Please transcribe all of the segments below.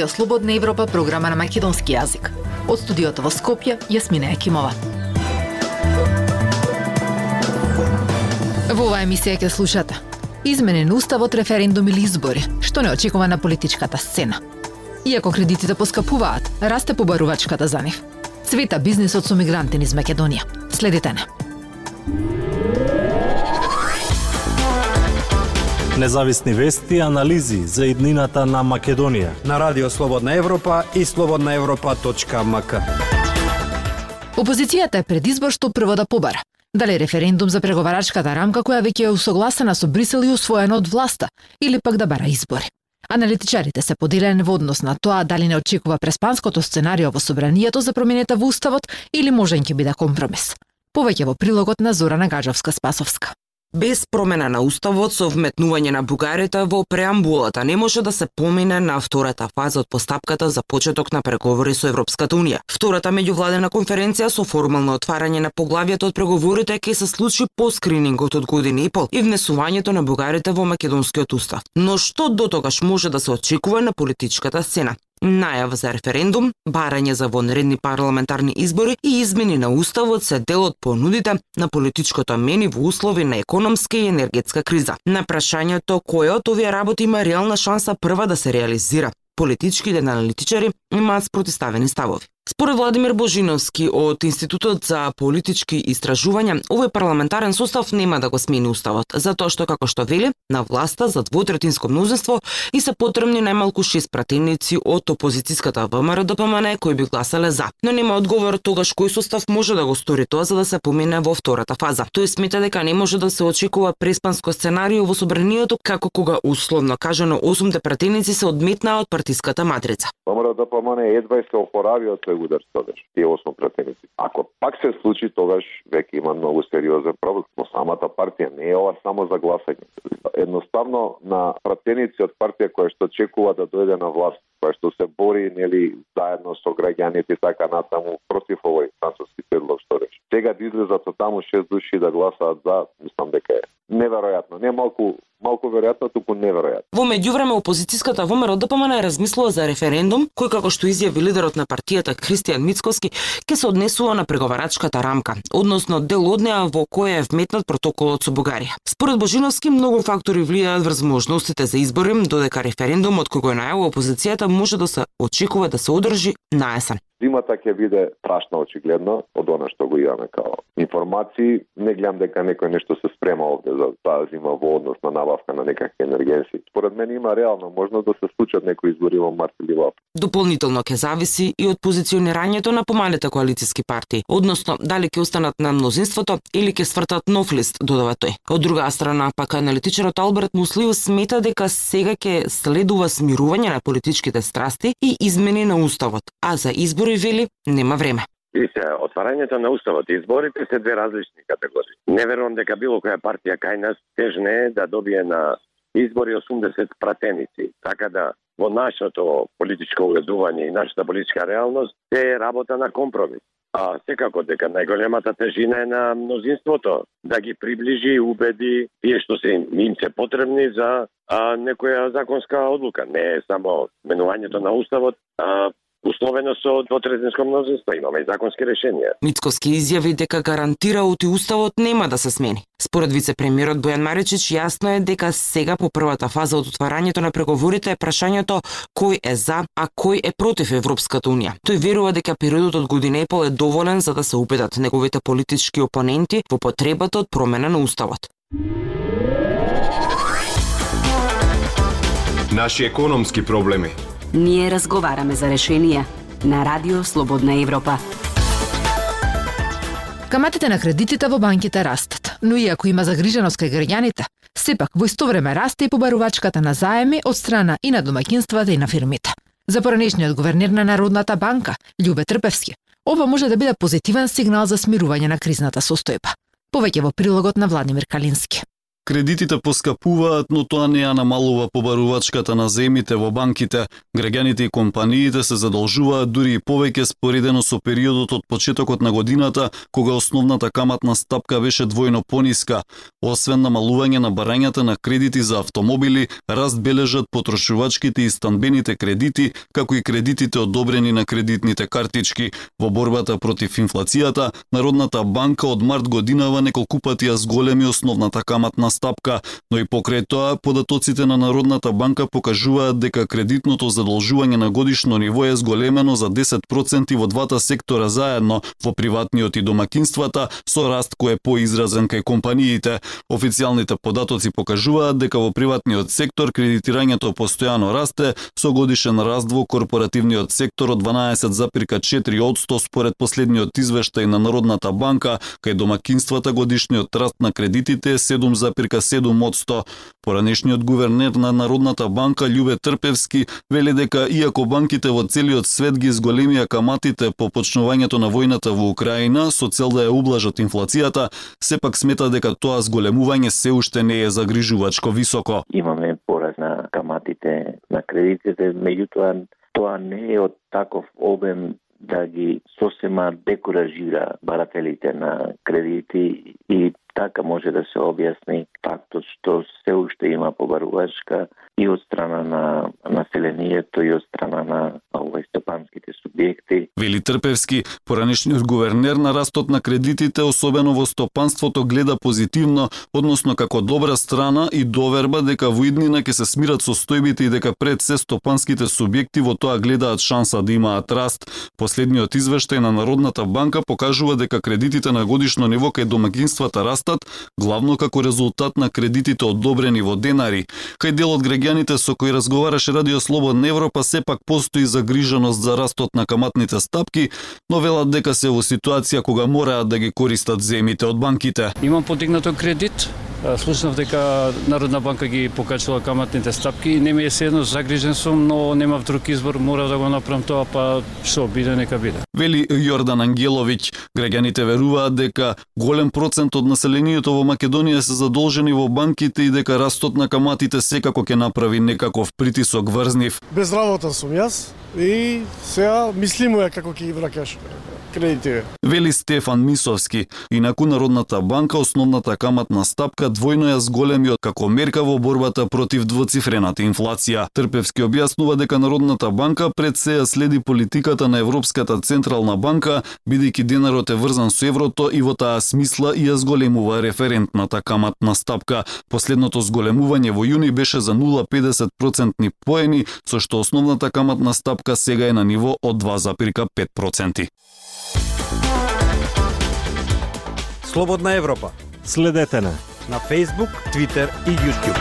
Радио Слободна Европа, програма на македонски јазик. Од студиото во Скопје, Јасмина Екимова. Во оваа емисија ќе слушате Изменен уставот, референдум или избори, што не очекува на политичката сцена. Иако кредитите поскапуваат, расте побарувачката за нив. Цвета бизнисот со мигранти низ Македонија. Следите не. Независни вести и анализи за иднината на Македонија. На Радио Слободна Европа и слободнаевропа.мк. Опозицијата е пред избор што прво да побара. Дали референдум за преговарачката рамка која веќе е усогласена со Брисел и усвоена од власта, или пак да бара избори. Аналитичарите се поделени во однос на тоа дали не очекува преспанското сценарио во собранието за променета во уставот или можен ќе биде компромис. Повеќе во прилогот на Зорана Гаджовска-Спасовска. Без промена на уставот со вметнување на бугарите во преамбулата не може да се помине на втората фаза од постапката за почеток на преговори со Европската унија. Втората меѓувладена конференција со формално отварање на поглавјето од преговорите ќе се случи по скринингот од година и пол и внесувањето на бугарите во македонскиот устав. Но што до тогаш може да се очекува на политичката сцена? Најава за референдум, барање за вонредни парламентарни избори и измени на уставот се дел од понудите на политичкото мени во услови на економска и енергетска криза. На прашањето кој од овие работи има реална шанса прва да се реализира, политичките аналитичари имаат спротиставени ставови. Според Владимир Божиновски од Институтот за политички истражувања, овој парламентарен состав нема да го смени уставот, затоа што како што вели, на власта за двотретинско мнозинство и се потребни најмалку шест пратеници од опозицијската ВМРО да ДПМН кои би гласале за. Но нема одговор тогаш кој состав може да го стори тоа за да се помине во втората фаза. Тој смета дека не може да се очекува преспанско сценарио во собранието како кога условно кажано осумте пратеници се одметнаа од партиската матрица. ВМРО ДПМН да едва се опорави од тој удар тогаш, тие осмо пратеници. Ако пак се случи, тогаш веќе има многу сериозен проблем. Но самата партија не е ова само за гласање. Едноставно на пратеници од партија која што чекува да дојде на власт, која што се бори нели заедно со граѓаните и така натаму против овој француски предлог што рече. Сега да излезат од таму шест души да гласаат за, мислам дека е неверојатно. Не малку малку веројатно, туку неверојатно. Во меѓувреме опозицијската ВМРО ДПМН размислува за референдум кој како што изјави лидерот на партијата Кристијан Мицковски ќе се однесува на преговарачката рамка, односно дел од неа во која е вметнат протоколот со Бугарија. Според Божиновски многу фактори влијаат врз можностите за избори, додека референдумот кој го најавува опозицијата може да се очекува да се одржи на есен. Зимата ќе биде прашна очигледно од она што го имаме као информации. Не гледам дека некој нешто се спрема овде за таа зима во однос на набавка на некакви енергенси. Според мене има реално можност да се случат некои избори во март или во април. Дополнително ќе зависи и од позиционирањето на помалите коалициски партии, односно дали ќе останат на мнозинството или ќе свртат нов лист, додава тој. Од друга страна, пак аналитичарот Алберт Муслио смета дека сега ќе следува смирување на политичките страсти и измени на уставот, а за избори избори вели нема време. се, отварањето на уставот и изборите се две различни категории. Не верувам дека било која партија кај нас тежне е да добие на избори 80 пратеници. Така да во нашето политичко уредување и нашата политичка реалност е работа на компромис. А секако дека најголемата тежина е на мнозинството да ги приближи и убеди тие што се им се потребни за а, некоја законска одлука. Не е само менувањето на уставот, а условено со двотретинско мнозинство. Имаме и законски решенија. Мицковски изјави дека гарантира оти уставот нема да се смени. Според вице-премиерот Бојан Маричич, јасно е дека сега по првата фаза од отварањето на преговорите е прашањето кој е за, а кој е против Европската унија. Тој верува дека периодот од година и пол е доволен за да се убедат неговите политички опоненти во потребата од промена на уставот. Наши економски проблеми Ние разговараме за решенија на Радио Слободна Европа. Каматите на кредитите во банките растат, но иако има загриженост кај граѓаните, сепак во исто време расте и побарувачката на заеми од страна и на домаќинствата и на фирмите. За поранешниот гувернер на Народната банка, Љубе Трпевски, ова може да биде позитивен сигнал за смирување на кризната состојба. Повеќе во прилогот на Владимир Калински. Кредитите поскапуваат, но тоа не ја намалува побарувачката на земите во банките. Граѓаните и компаниите се задолжуваат дури и повеќе споредено со периодот од почетокот на годината, кога основната каматна стапка беше двојно пониска. Освен намалување на барањата на кредити за автомобили, раст бележат потрошувачките и станбените кредити, како и кредитите одобрени на кредитните картички. Во борбата против инфлацијата, Народната банка од март годинава неколку пати ја зголеми основната каматна стапка, стапка, но и покрај тоа податоците на Народната банка покажуваат дека кредитното задолжување на годишно ниво е зголемено за 10% во двата сектора заедно, во приватниот и домакинствата, со раст кој е поизразен кај компаниите. Официјалните податоци покажуваат дека во приватниот сектор кредитирањето постојано расте со годишен раст во корпоративниот сектор од 12,4% според последниот извештај на Народната банка, кај домакинствата годишниот раст на кредитите е 7,7%. Поранешниот гувернер на Народната банка Љубе Трпевски вели дека иако банките во целиот свет ги зголемија каматите по почнувањето на војната во Украина со цел да ја ублажат инфлацијата, сепак смета дека тоа зголемување се уште не е загрижувачко високо. Имаме пораз на каматите на кредитите, меѓутоа тоа не е од таков обем да ги сосема декоражира барателите на кредити и така може да се објасни фактот што се уште има побарувачка и од страна на населението и од страна на овој стопанските субјекти. Вели Трпевски, поранешниот гувернер на растот на кредитите, особено во стопанството, гледа позитивно, односно како добра страна и доверба дека во иднина ќе се смират состојбите и дека пред се стопанските субјекти во тоа гледаат шанса да имаат раст. Последниот извештај на Народната банка покажува дека кредитите на годишно ниво кај домакинствата растат, главно како резултат на кредитите одобрени во денари. Кај дел од граѓаните со кои разговараше Радио Слободна Европа сепак постои загриженост за растот на каматните стапки, но велат дека се во ситуација кога мораат да ги користат земите од банките. Имам подигнато кредит, Слушнав дека Народна банка ги покачила каматните стапки. Не ми е седно, загрижен сум, но немав друг избор, мора да го направам тоа, па што биде, нека биде. Вели Јордан Ангеловиќ, граѓаните веруваат дека голем процент од населението во Македонија се задолжени во банките и дека растот на каматите секако ќе направи некаков притисок врз нив. Без работа сум јас и сега мислимо е како ќе ги вракаш кредитите. Вели Стефан Мисовски, инаку Народната банка основната каматна стапка двојно ја зголеми како мерка во борбата против двоцифрената инфлација. Трпевски објаснува дека Народната банка пред се ја следи политиката на Европската централна банка, бидејќи денарот е врзан со еврото и во таа смисла ја зголемува референтната каматна стапка. Последното зголемување во јуни беше за 0,50% поени, со што основната каматна стапка сега е на ниво од 2,5%. Слободна Европа. Следете на на Facebook, Twitter и YouTube.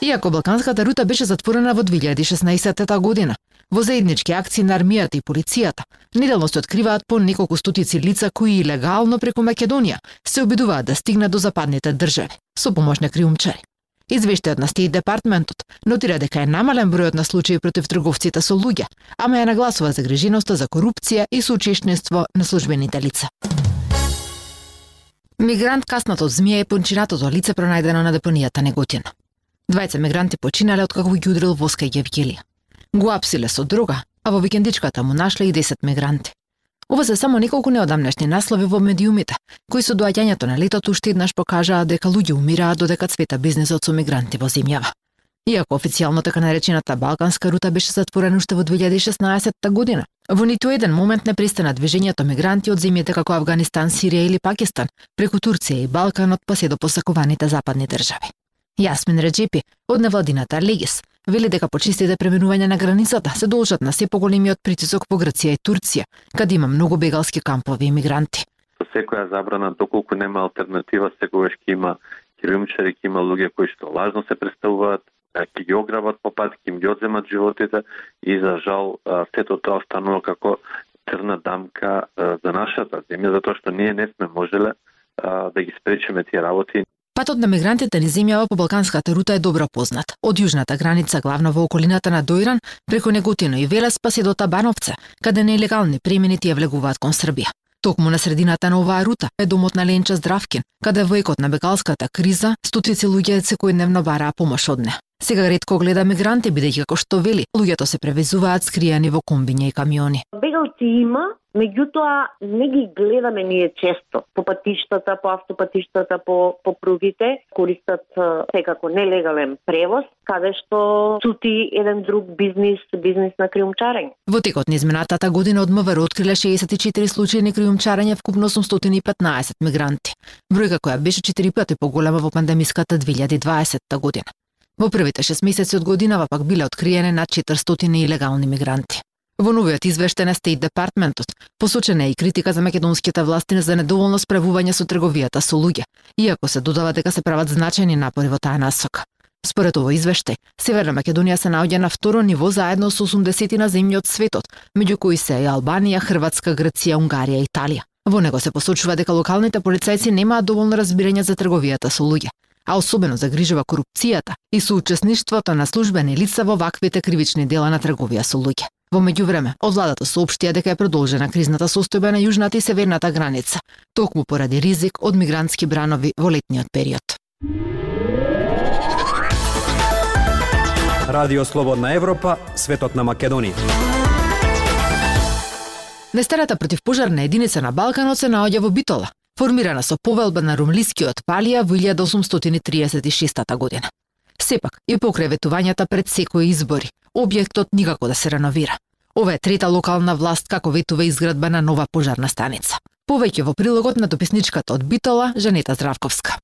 Иако Балканската рута беше затворена во 2016 година, во заеднички акции на армијата и полицијата, неделно се откриваат по неколку стотици лица кои илегално преку Македонија се обидуваат да стигнат до западните држави со помош на криумчари. Извештајот на Стейт Департментот нотира дека е намален бројот на случаи против трговците со луѓе, ама ја нагласува загриженоста за корупција и соучештенство на службените лица. Мигрант каснат од змија и пончинатото лице пронајдено на депонијата Неготина. Двајца мигранти починале откако ги удрил воска и Евгелија. Го апсиле со друга, а во викендичката му нашле и 10 мигранти. Ова се само неколку неодамнешни наслови во медиумите, кои со доаѓањето на летото уште еднаш покажаа дека луѓе умираат додека цвета бизнисот со мигранти во земјава. Иако официјално така наречената Балканска рута беше затворена уште во 2016 година, во ниту еден момент не престана движењето мигранти од земјите како Афганистан, Сирија или Пакистан, преку Турција и Балканот па се до посакуваните западни држави. Јасмин Реджепи од невладината Легис вели дека почестите преминување на границата се должат на се поголемиот притисок по Грција и Турција, каде има многу бегалски кампови и мигранти. Со секоја забрана, доколку нема алтернатива, секогаш ќе има криумчари, ќе има луѓе кои што лажно се представуваат, ќе ги ограбат по пат, ќе ги одземат животите и за жал сето тоа останува како црна дамка за нашата земја, затоа што ние не сме можеле да ги спречиме тие работи. Патот на мигрантите низ земјава по Балканската рута е добро познат. Од јужната граница, главно во околината на Дојран, преку Неготино и Велес па се до Табановце, каде нелегални примените ја влегуваат кон Србија. Токму на средината на оваа рута е домот на Ленча Здравкин, каде во екот на бегалската криза стотици луѓе секојдневно бараа помош од неа. Сега ретко гледа мигранти, бидејќи како што вели, луѓето се превезуваат скриени во комбиња и камиони. Бегалци има, меѓутоа не ги гледаме ние често по патиштата, по автопатиштата, по, по пругите, користат секако нелегален превоз, каде што цути еден друг бизнис, бизнис на криумчарење. Во текот на изминатата година од МВР откриле 64 случаи на криумчарење вкупно 815 мигранти, бројка која беше 4 пати поголема во пандемиската 2020 година. Во првите 6 месеци од годинава пак биле откриени над 400 илегални мигранти. Во новиот извештај на Стейт Департментот посочена е и критика за македонските власти за недоволно справување со трговијата со луѓе, иако се додава дека се прават значајни напори во таа насока. Според овој извештај, Северна Македонија се наоѓа на второ ниво заедно со 80 на земји од светот, меѓу кои се и Албанија, Хрватска, Грција, Унгарија и Италија. Во него се посочува дека локалните полицајци немаат доволно разбирање за трговијата со луѓе, а особено загрижува корупцијата и соучесништвото на службени лица во ваквите кривични дела на трговија со луѓе. Во меѓувреме, од владата соопштија дека е продолжена кризната состојба на јужната и северната граница, токму поради ризик од мигрантски бранови во летниот период. Радио Слободна Европа, светот на Македонија. Нестарата противпожарна единица на Балканот се наоѓа во Битола, формирана со повелба на румлискиот Палија во 1836 година. Сепак, и покрај ветувањата пред секој избори, објектот никако да се реновира. Ова е трета локална власт како ветува изградба на нова пожарна станица. Повеќе во прилогот на дописничката од Битола, Жанета Здравковска.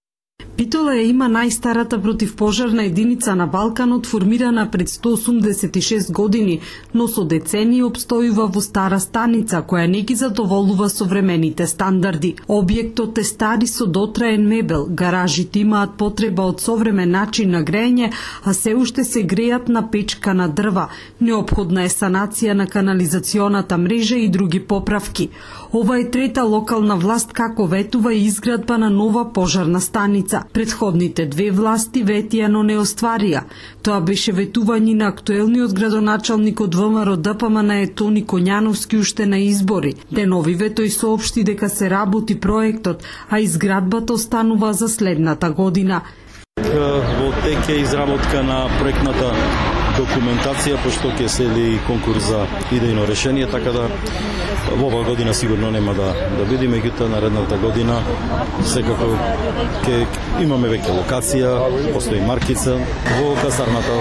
Питола е има најстарата противпожарна единица на Балканот формирана пред 186 години, но со децении обстојува во стара станица која не ги задоволува современите стандарди. Објектот е стари со дотраен мебел, гаражите имаат потреба од современ начин на грејење, а се уште се грејат на печка на дрва. Необходна е санација на канализационата мрежа и други поправки. Ова е трета локална власт како ветува и изградба на нова пожарна станица. Предходните две власти ветија, но не остварија. Тоа беше ветување на актуелниот градоначалник од ВМРО ДПМН е Тони Коњановски уште на избори. Деновиве тој соопшти дека се работи проектот, а изградбата останува за следната година. Во тек е изработка на проектната документација, пошто ќе следи конкурс за идејно решение, така да во оваа година сигурно нема да, да биде, меѓутоа наредната година секако ќе имаме веќе локација, постои маркица во касарната.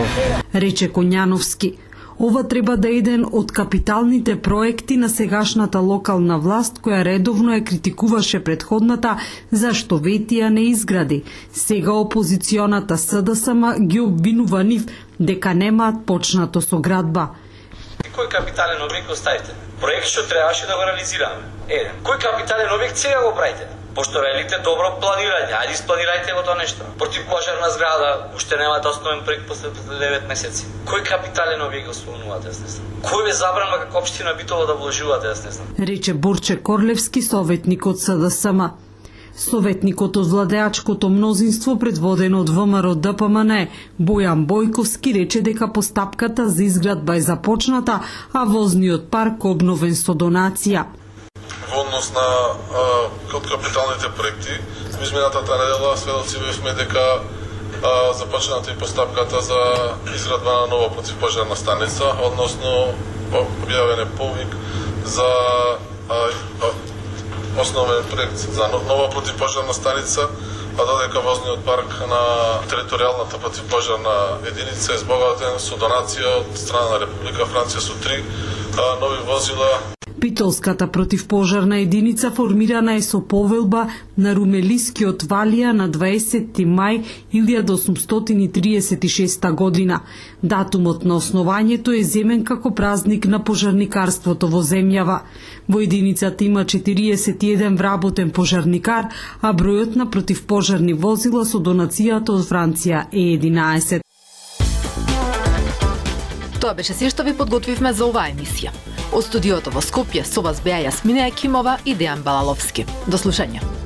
Рече Коњановски. Ова треба да е еден од капиталните проекти на сегашната локална власт која редовно ја критикуваше предходната зашто ветија не изгради. Сега опозиционата СДСМ ги обвинува нив дека немаат почнато со градба. Кој капитален објект оставите? Проект што требаше да го реализираме. Еден. Кој капитален објект сега го правите? Пошто велите добро планирање, ајде испланирајте го тоа нешто. Против пожарна зграда, уште немате да основен проект после 9 месеци. Кој капитален објект го спомнувате, јас не знам. Кој ве забранува како општина Битово да вложувате, јас не знам. Рече Борче Корлевски, советник од СДСМ. Советникот од владеачкото мнозинство предводено од ВМРО ДПМН Бојан Бојковски рече дека постапката за изградба е започната, а возниот парк обновен со донација. Во однос на а, капиталните проекти, изминатата недела сведоци бевме дека а, започната и постапката за изградба на нова противпожарна станица, односно објавен е повик за а, а, основен проект за нова противпожарна станица, а додека возниот парк на територијалната противпожарна единица е збогатен со донација од страна на Република Франција со три нови возила. Питолската противпожарна единица формирана е со повелба на Румелискиот Валија на 20 мај 1836 година. Датумот на основањето е земен како празник на пожарникарството во земјава. Во единицата има 41 вработен пожарникар, а бројот на противпожарни возила со донацијата од Франција е 11. Тоа беше се што ви подготвивме за оваа емисија. Од студиото во Скопје со вас беа Јасмина Екимова и Дејан Балаловски. До слушање.